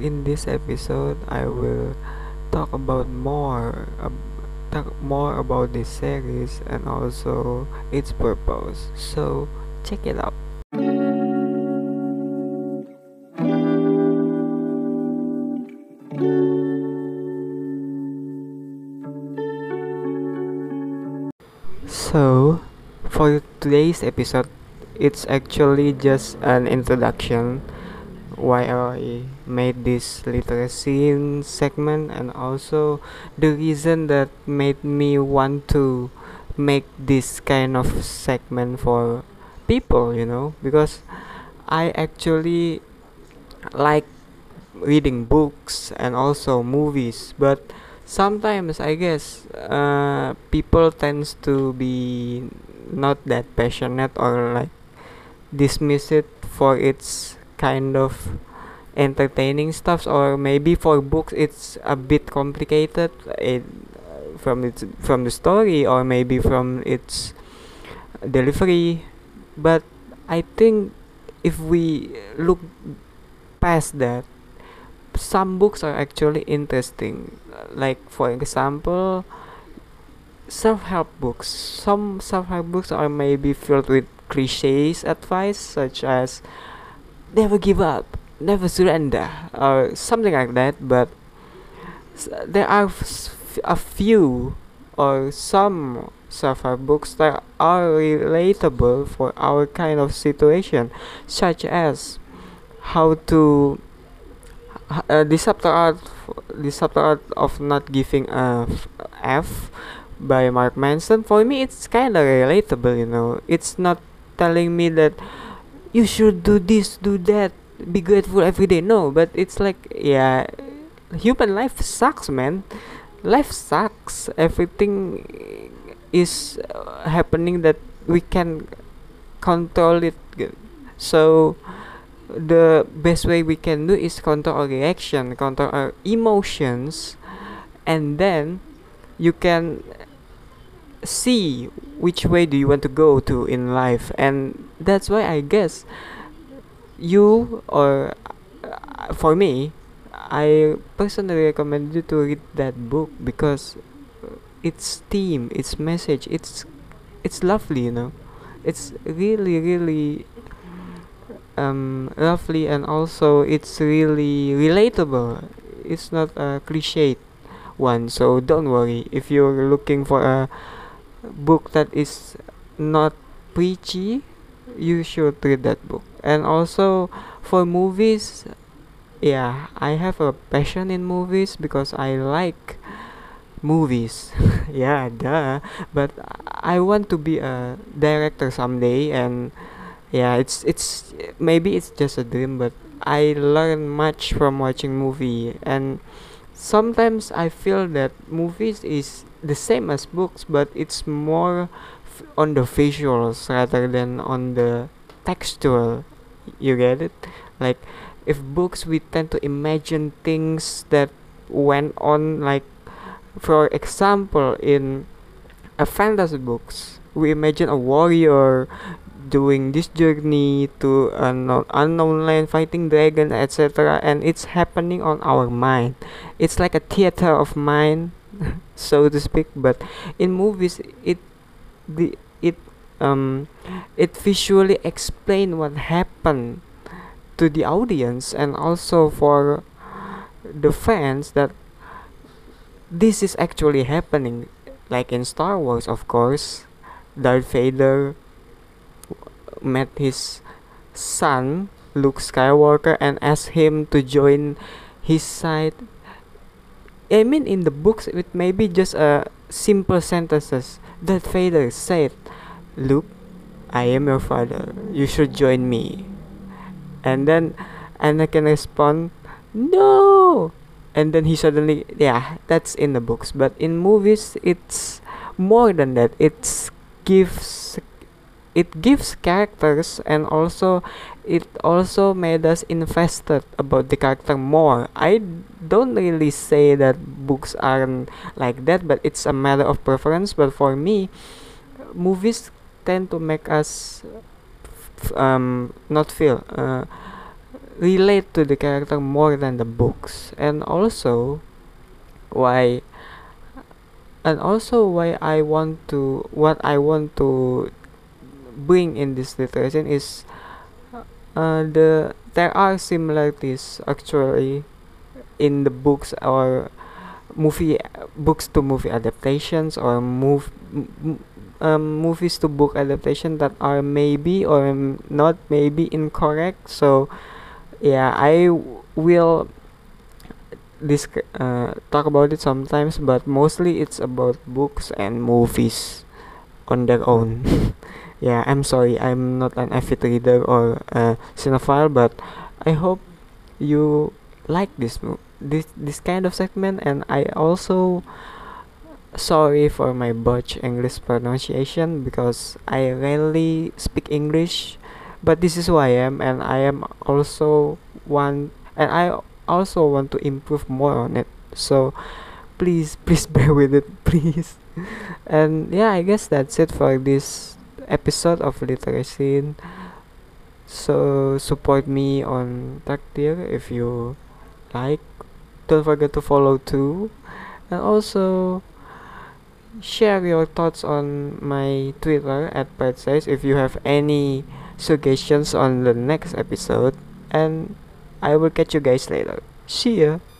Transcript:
in this episode I will talk about more uh, talk more about this series and also its purpose. So check it out. So, for today's episode, it's actually just an introduction why I made this literacy segment and also the reason that made me want to make this kind of segment for people you know? Because I actually like reading books and also movies but sometimes I guess uh, people tends to be not that passionate or like dismiss it for its kind of entertaining stuff or maybe for books it's a bit complicated it, from its from the story or maybe from its delivery. But i think if we look past that some books are actually interesting. Like for example self-help books. Some self-help books are maybe filled with cliches advice such as never give up, never surrender, or something like that. But there are a few or some self-help books that are relatable for our kind of situation, such as how to uh, the subtle art, the of not giving a F by Mark Manson. For me, it's kind of relatable. You know, it's not telling me that you should do this do that be grateful every day. No but it's like yeah human life sucks man. Life sucks. Everything is uh, happening that we can control it. So the best way we can do is control our reaction control our emotions and then you can see which way do you want to go to in life. And that's why i guess you or uh, for me i personally recommend you to read that book because its theme its message it's it's lovely you know. It's really really um lovely and also it's really relatable. It's not a cliche one so don't worry. If you're looking for a book that is not preachy you should read that book. And also for movies yeah i have a passion in movies because i like movies. Yeah duh. But i want to be a director someday and yeah it's it's maybe it's just a dream but i learn much from watching movie. And sometimes i feel that movies is the same as books but it's more f- on the visuals rather than on the textual. You get it? Like if books we tend to imagine things that went on like for example in a fantasy books we imagine a warrior doing this journey to an unknown land fighting dragon etc and it's happening on our mind. It's like a theater of mind so to speak but in movies it the it um it visually explain what happened to the audience and also for the fans that this is actually happening. Like in Star Wars of course Darth Vader met his son Luke Skywalker and asked him to join his side I mean in the books it may be just a simple sentences that Vader said, Luke, I am your father. You should join me. And then Anakin respond, No! And then he suddenly, yeah, that's in the books. But in movies, it's more than that. It gives it gives characters and also it also made us invested about the character more. I don't really say that books aren't like that but it's a matter of preference. But for me movies tend to make us um, not feel uh, relate to the character more than the books. And also why and also why I want to what I want to bring in this literature is uh, the there are similarities actually in the books or movie books to movie adaptations or move um, movies to book adaptation that are maybe or not maybe incorrect. So yeah i will this uh, talk about it sometimes but mostly it's about books and movies on their own yeah i'm sorry i'm not an avid reader or a cinephile but i hope you like this this this kind of segment and i also sorry for my botch english pronunciation because i rarely speak english but this is who i am and i am also one and i also want to improve more on it. So please please bear with it please. And yeah i guess that's it for this episode of literacy so support me on Trakteer if you like don't forget to follow too and also share your thoughts on my twitter at says if you have any suggestions on the next episode and I will catch you guys later. See ya!